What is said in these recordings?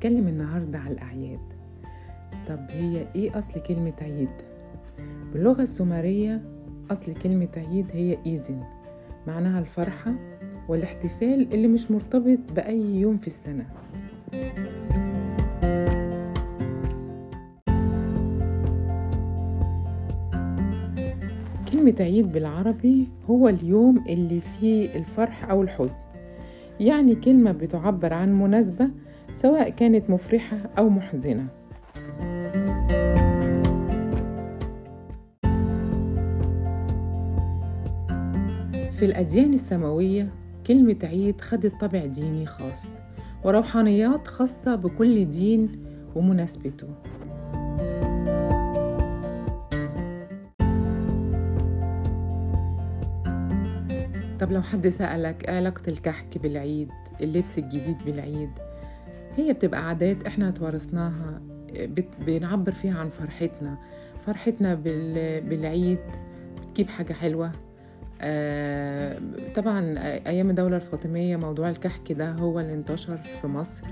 هنتكلم النهاردة على الأعياد. طب هي إيه أصل كلمة عيد؟ باللغة السومرية أصل كلمة عيد هي إيزن معناها الفرحة والاحتفال اللي مش مرتبط بأي يوم في السنة. كلمة عيد بالعربي هو اليوم اللي فيه الفرح أو الحزن. يعني كلمة بتعبر عن مناسبة سواء كانت مفرحة أو محزنة. في الأديان السماوية كلمة عيد خدت طابع ديني خاص وروحانيات خاصة بكل دين ومناسبته. طب لو حد سألك علاقة الكحك بالعيد اللبس الجديد بالعيد؟ هي بتبقى عادات إحنا اتورثناها بت- بنعبر فيها عن فرحتنا. فرحتنا بال- بالعيد بتجيب حاجة حلوة. طبعا أيام الدولة الفاطمية موضوع الكحك ده هو اللي انتشر في مصر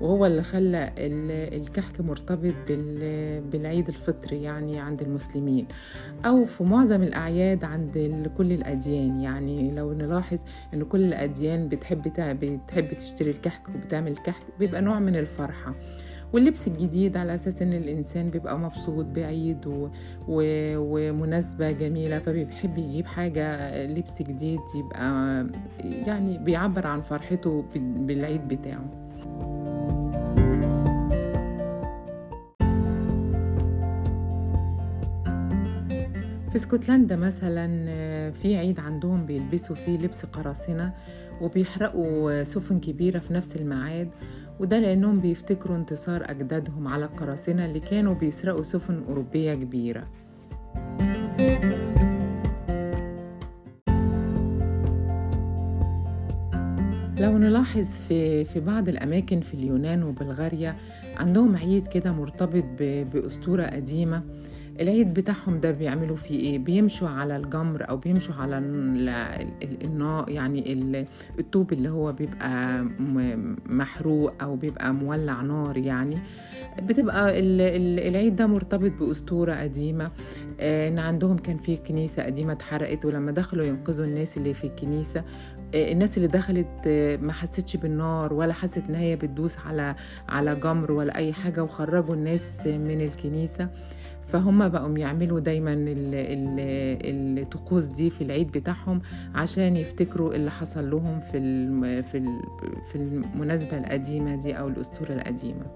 وهو اللي خلى ال- الكحك مرتبط بال- بالعيد الفطري يعني عند المسلمين أو في معظم الأعياد عند كل الأديان. يعني لو نلاحظ إن كل الأديان بتحب بتحب تشتري الكحك وبتعمل كحك بيبقى نوع من الفرحة. واللبس الجديد على أساس إن الإنسان بيبقى مبسوط بعيد و... و... ومناسبة جميلة فبيحب يجيب حاجة لبس جديد يبقى يعني بيعبر عن فرحته بال- بالعيد بتاعه. في اسكتلندا مثلا في عيد عندهم بيلبسوا فيه لبس قراصنة وبيحرقوا سفن كبيرة في نفس الميعاد وده لأنهم بيفتكروا انتصار أجدادهم على القراصنة اللي كانوا بيسرقوا سفن أوروبية كبيرة. لو نلاحظ في في بعض الأماكن في اليونان وبلغاريا عندهم عيد كده مرتبط ب- بأسطورة قديمة العيد بتاعهم ده بيعملوا فيه إيه؟ بيمشوا على الجمر أو بيمشوا على ال- ال- النار يعني ال- الطوب اللي هو بيبقى محروق أو بيبقى مولع نار يعني. بتبقى ال- ال- العيد ده مرتبط بأسطورة قديمة. آه، إن عندهم كان في كنيسة قديمة اتحرقت ولما دخلوا ينقذوا الناس اللي في الكنيسة آه، الناس اللي دخلت آه، ما حستش بالنار ولا حست إن هي بتدوس على على جمر ولا أي حاجة وخرجوا الناس من الكنيسة. فهم بقوا يعملوا دايما ال- ال- الطقوس دي في العيد بتاعهم عشان يفتكروا اللي حصل لهم في في ال- في المناسبة القديمة دي أو الأسطورة القديمة.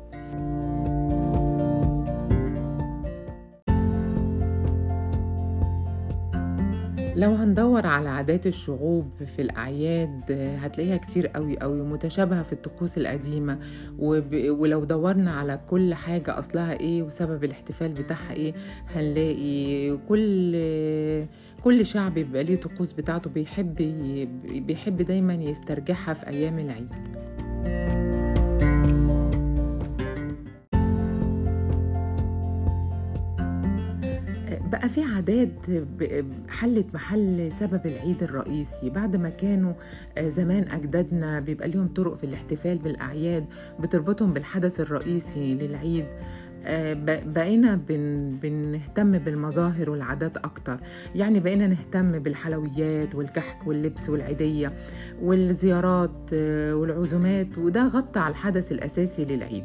لو هندور على عادات الشعوب في الأعياد هتلاقيها كتير قوي قوي متشابهة في الطقوس القديمة وب... ولو دورنا على كل حاجة أصلها إيه وسبب الاحتفال بتاعها إيه هنلاقي كل كل شعب بيبقى ليه طقوس بتاعته بيحب. بيحب دايما يسترجعها في أيام العيد بقى في عادات حلت محل سبب العيد الرئيسي. بعد ما كانوا آه، زمان أجدادنا بيبقى ليهم طرق في الاحتفال بالأعياد بتربطهم بالحدث الرئيسي للعيد. آه، بقينا بن بنهتم بالمظاهر والعادات أكتر. يعني بقينا نهتم بالحلويات والكحك واللبس والعيدية والزيارات آه، والعزومات وده غطى على الحدث الأساسي للعيد.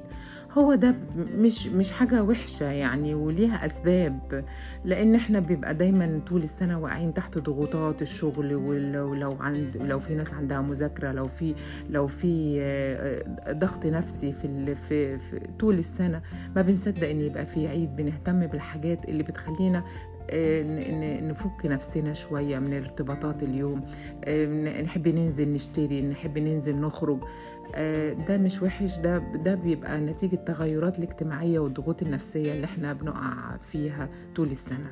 هو ده مش مش حاجة وحشة يعني وليها أسباب لأن إحنا بيبقى دايما طول السنة واقعين تحت ضغوطات الشغل ولو لو عند لو في ناس عندها مذاكرة لو في لو في آه، ضغط نفسي في, في, في طول السنة ما بنصدق إن يبقى في عيد بنهتم بالحاجات اللي بتخلينا نفك نفسنا شوية من ارتباطات اليوم. آه، نحب ننزل نشتري نحب ننزل نخرج. آه، ده مش وحش ده ده بيبقى نتيجة التغيرات الاجتماعية والضغوط النفسية اللي إحنا بنقع فيها طول السنة.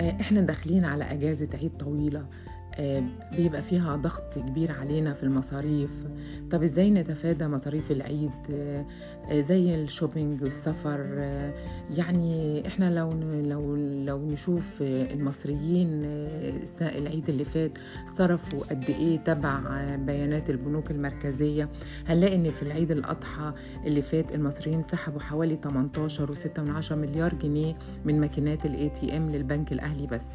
آه، إحنا داخلين على أجازة عيد طويلة. آه، بيبقى فيها ضغط كبير علينا في المصاريف. طب إزاي نتفادى مصاريف العيد؟ آه، آه، زي الشوبينج والسفر يعني إحنا لو لو لو نشوف المصريين العيد اللي فات صرفوا قد إيه تبع بيانات البنوك المركزية. هنلاقي إن في العيد الأضحى اللي فات المصريين سحبوا حوالي 18 و6 مليار جنيه من ماكينات ال ATM للبنك الأهلي بس.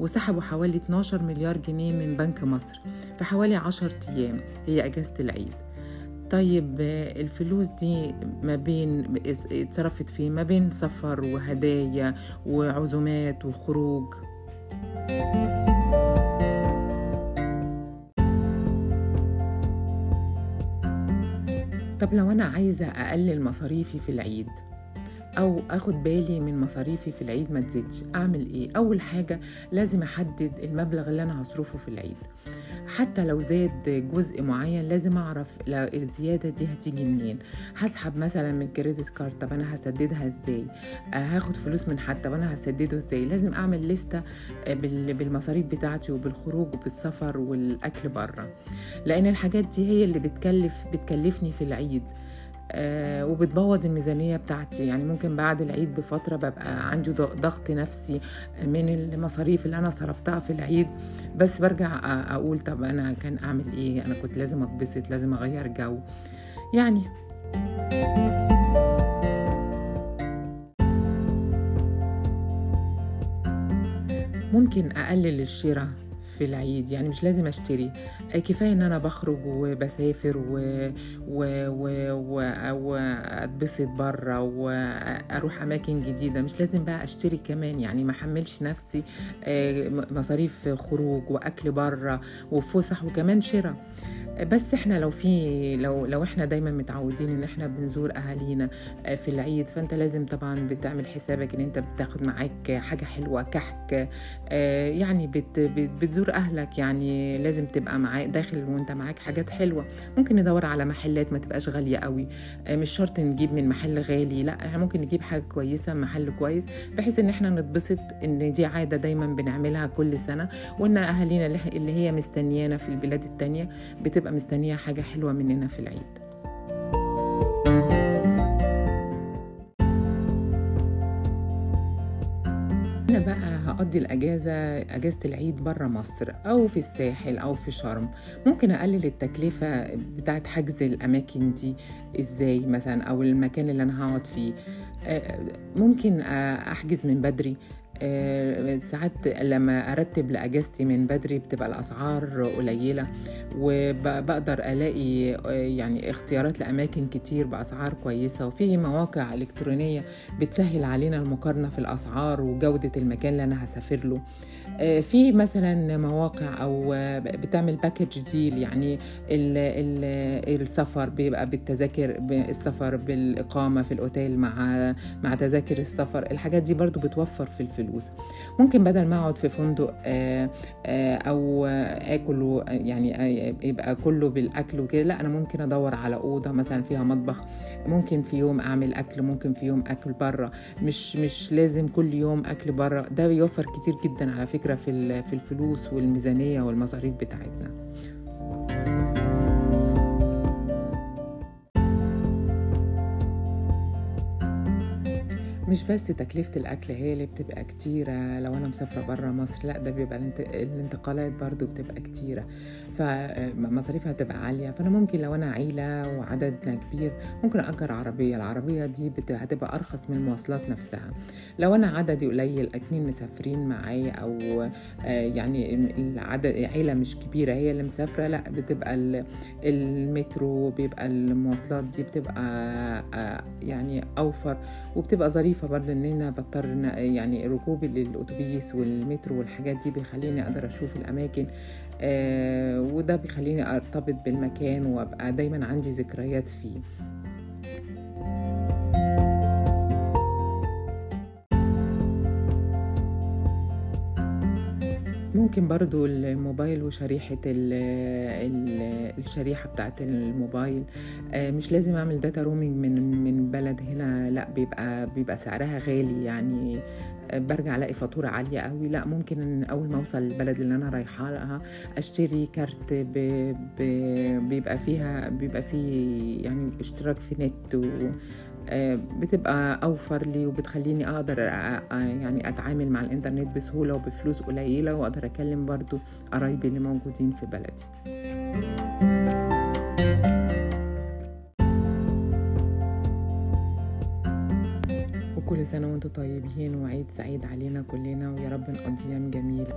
وسحبوا حوالي 12 مليار جنيه من بنك مصر في حوالي 10 أيام. هي أجازة العيد. طيب الفلوس دي ما بين اتصرفت في ما بين سفر وهدايا وعزومات وخروج. طب لو أنا عايزة أقلل مصاريفي في العيد أو آخد بالي من مصاريفي في العيد ما تزيدش. أعمل إيه؟ أول حاجة لازم أحدد المبلغ اللي أنا هصرفه في العيد. حتى لو زاد جزء معين لازم أعرف الزيادة دي هتيجي منين. هسحب مثلا من كريدت كارد طب أنا هسددها إزاي؟ آه هاخد فلوس من حد طب أنا هسدده إزاي؟ لازم أعمل لستة آه، بالمصاريف بتاعتي وبالخروج وبالسفر والأكل بره. لأن الحاجات دي هي اللي بتكلف بتكلفني في العيد. آه وبتبوظ الميزانية بتاعتي. يعني ممكن بعد العيد بفترة ببقى عندي ضغط نفسي من المصاريف اللي أنا صرفتها في العيد. بس برجع أقول طب أنا كان أعمل إيه؟ أنا كنت لازم أتبسط لازم أغير جو. يعني ممكن أقلل الشراء. في العيد يعني مش لازم أشتري كفاية إن أنا بخرج وبسافر. واتبسط بره وأروح أماكن جديدة مش لازم بقى أشتري كمان يعني ما أحملش نفسي آه، مصاريف خروج وأكل بره وفسح وكمان شراء بس إحنا لو في لو لو إحنا دايما متعودين إن إحنا بنزور أهالينا آه، في العيد فأنت لازم طبعا بتعمل حسابك إن أنت بتاخد معاك حاجة حلوة كحك آه، يعني بت بتزور أهلك يعني لازم تبقى معاك داخل وأنت معاك حاجات حلوة. ممكن ندور على محلات ما تبقاش غالية قوي آه، مش شرط نجيب من محل غالي لأ إحنا ممكن نجيب حاجة كويسة محل كويس بحيث إن إحنا نتبسط إن دي عادة دايما بنعملها كل سنة وإن أهالينا اللي هي مستنيانا في البلاد التانية بتبقى مستنية حاجة حلوة مننا في العيد. أنا بقى هقضي الأجازة أجازة العيد برا مصر أو في الساحل أو في شرم. ممكن أقلل التكلفة بتاعت حجز الأماكن دي إزاي مثلا أو المكان اللي أنا هقعد فيه. آه، ممكن أحجز من بدري. ساعات لما أرتب لأجازتي من بدري بتبقى الأسعار قليلة وبقدر ألاقي آه، يعني اختيارات لأماكن كتير بأسعار كويسة وفي مواقع إلكترونية بتسهل علينا المقارنة في الأسعار وجودة المكان اللي أنا هسافر له. آه، في مثلا مواقع أو بتعمل باكج ديل يعني ال ال السفر بيبقى بالتذاكر السفر بالإقامة في الأوتيل مع مع تذاكر السفر الحاجات دي برضو بتوفر في الفلوس. ممكن بدل ما أقعد في فندق آه، آه، أو آكل يعني يبقى كله بالأكل وكده لا أنا ممكن أدور على أوضة مثلا فيها مطبخ. ممكن في يوم أعمل أكل ممكن في يوم أكل بره مش مش لازم كل يوم أكل بره ده بيوفر كتير جدا على فكرة في الفلوس والميزانية والمصاريف بتاعتنا. مش بس تكلفة الأكل هي اللي بتبقى كتيرة لو أنا مسافرة برا مصر لأ ده بيبقى الانتقالات برضو بتبقى كتيرة. فمصاريفها تبقى عالية. فأنا ممكن لو أنا عيلة وعددنا كبير ممكن أجر عربية. العربية دي هتبقى أرخص من المواصلات نفسها. لو أنا عددي قليل اتنين مسافرين معايا أو آه، يعني العدد عيلة مش كبيرة هي اللي مسافرة لأ بتبقى المترو بيبقى المواصلات دي بتبقى آه، يعني أوفر وبتبقى ظريفة برضه إن أنا بضطر يعني ركوبي للأتوبيس والمترو والحاجات دي بيخليني أقدر أشوف الأماكن آه وده بيخليني أرتبط بالمكان وأبقى دايما عندي ذكريات فيه. ممكن برضو الموبايل وشريحة ال ال الشريحة بتاعت الموبايل. آه، مش لازم أعمل data roaming من من بلد هنا لأ بيبقى بيبقى سعرها غالي يعني. آه، برجع ألاقي فاتورة عالية قوي لأ ممكن إن أول ما أوصل البلد اللي أنا رايحة لها أشتري كارت ب ب بيبقى فيها بيبقى فيه يعني اشتراك في نت و بتبقى أوفر لي وبتخليني أقدر أ- أ- يعني أتعامل مع الإنترنت بسهولة وبفلوس قليلة وأقدر أكلم برضو قرايبي اللي موجودين في بلدي. وكل سنة وأنتم طيبين وعيد سعيد علينا كلنا ويا رب نقضي أيام جميلة.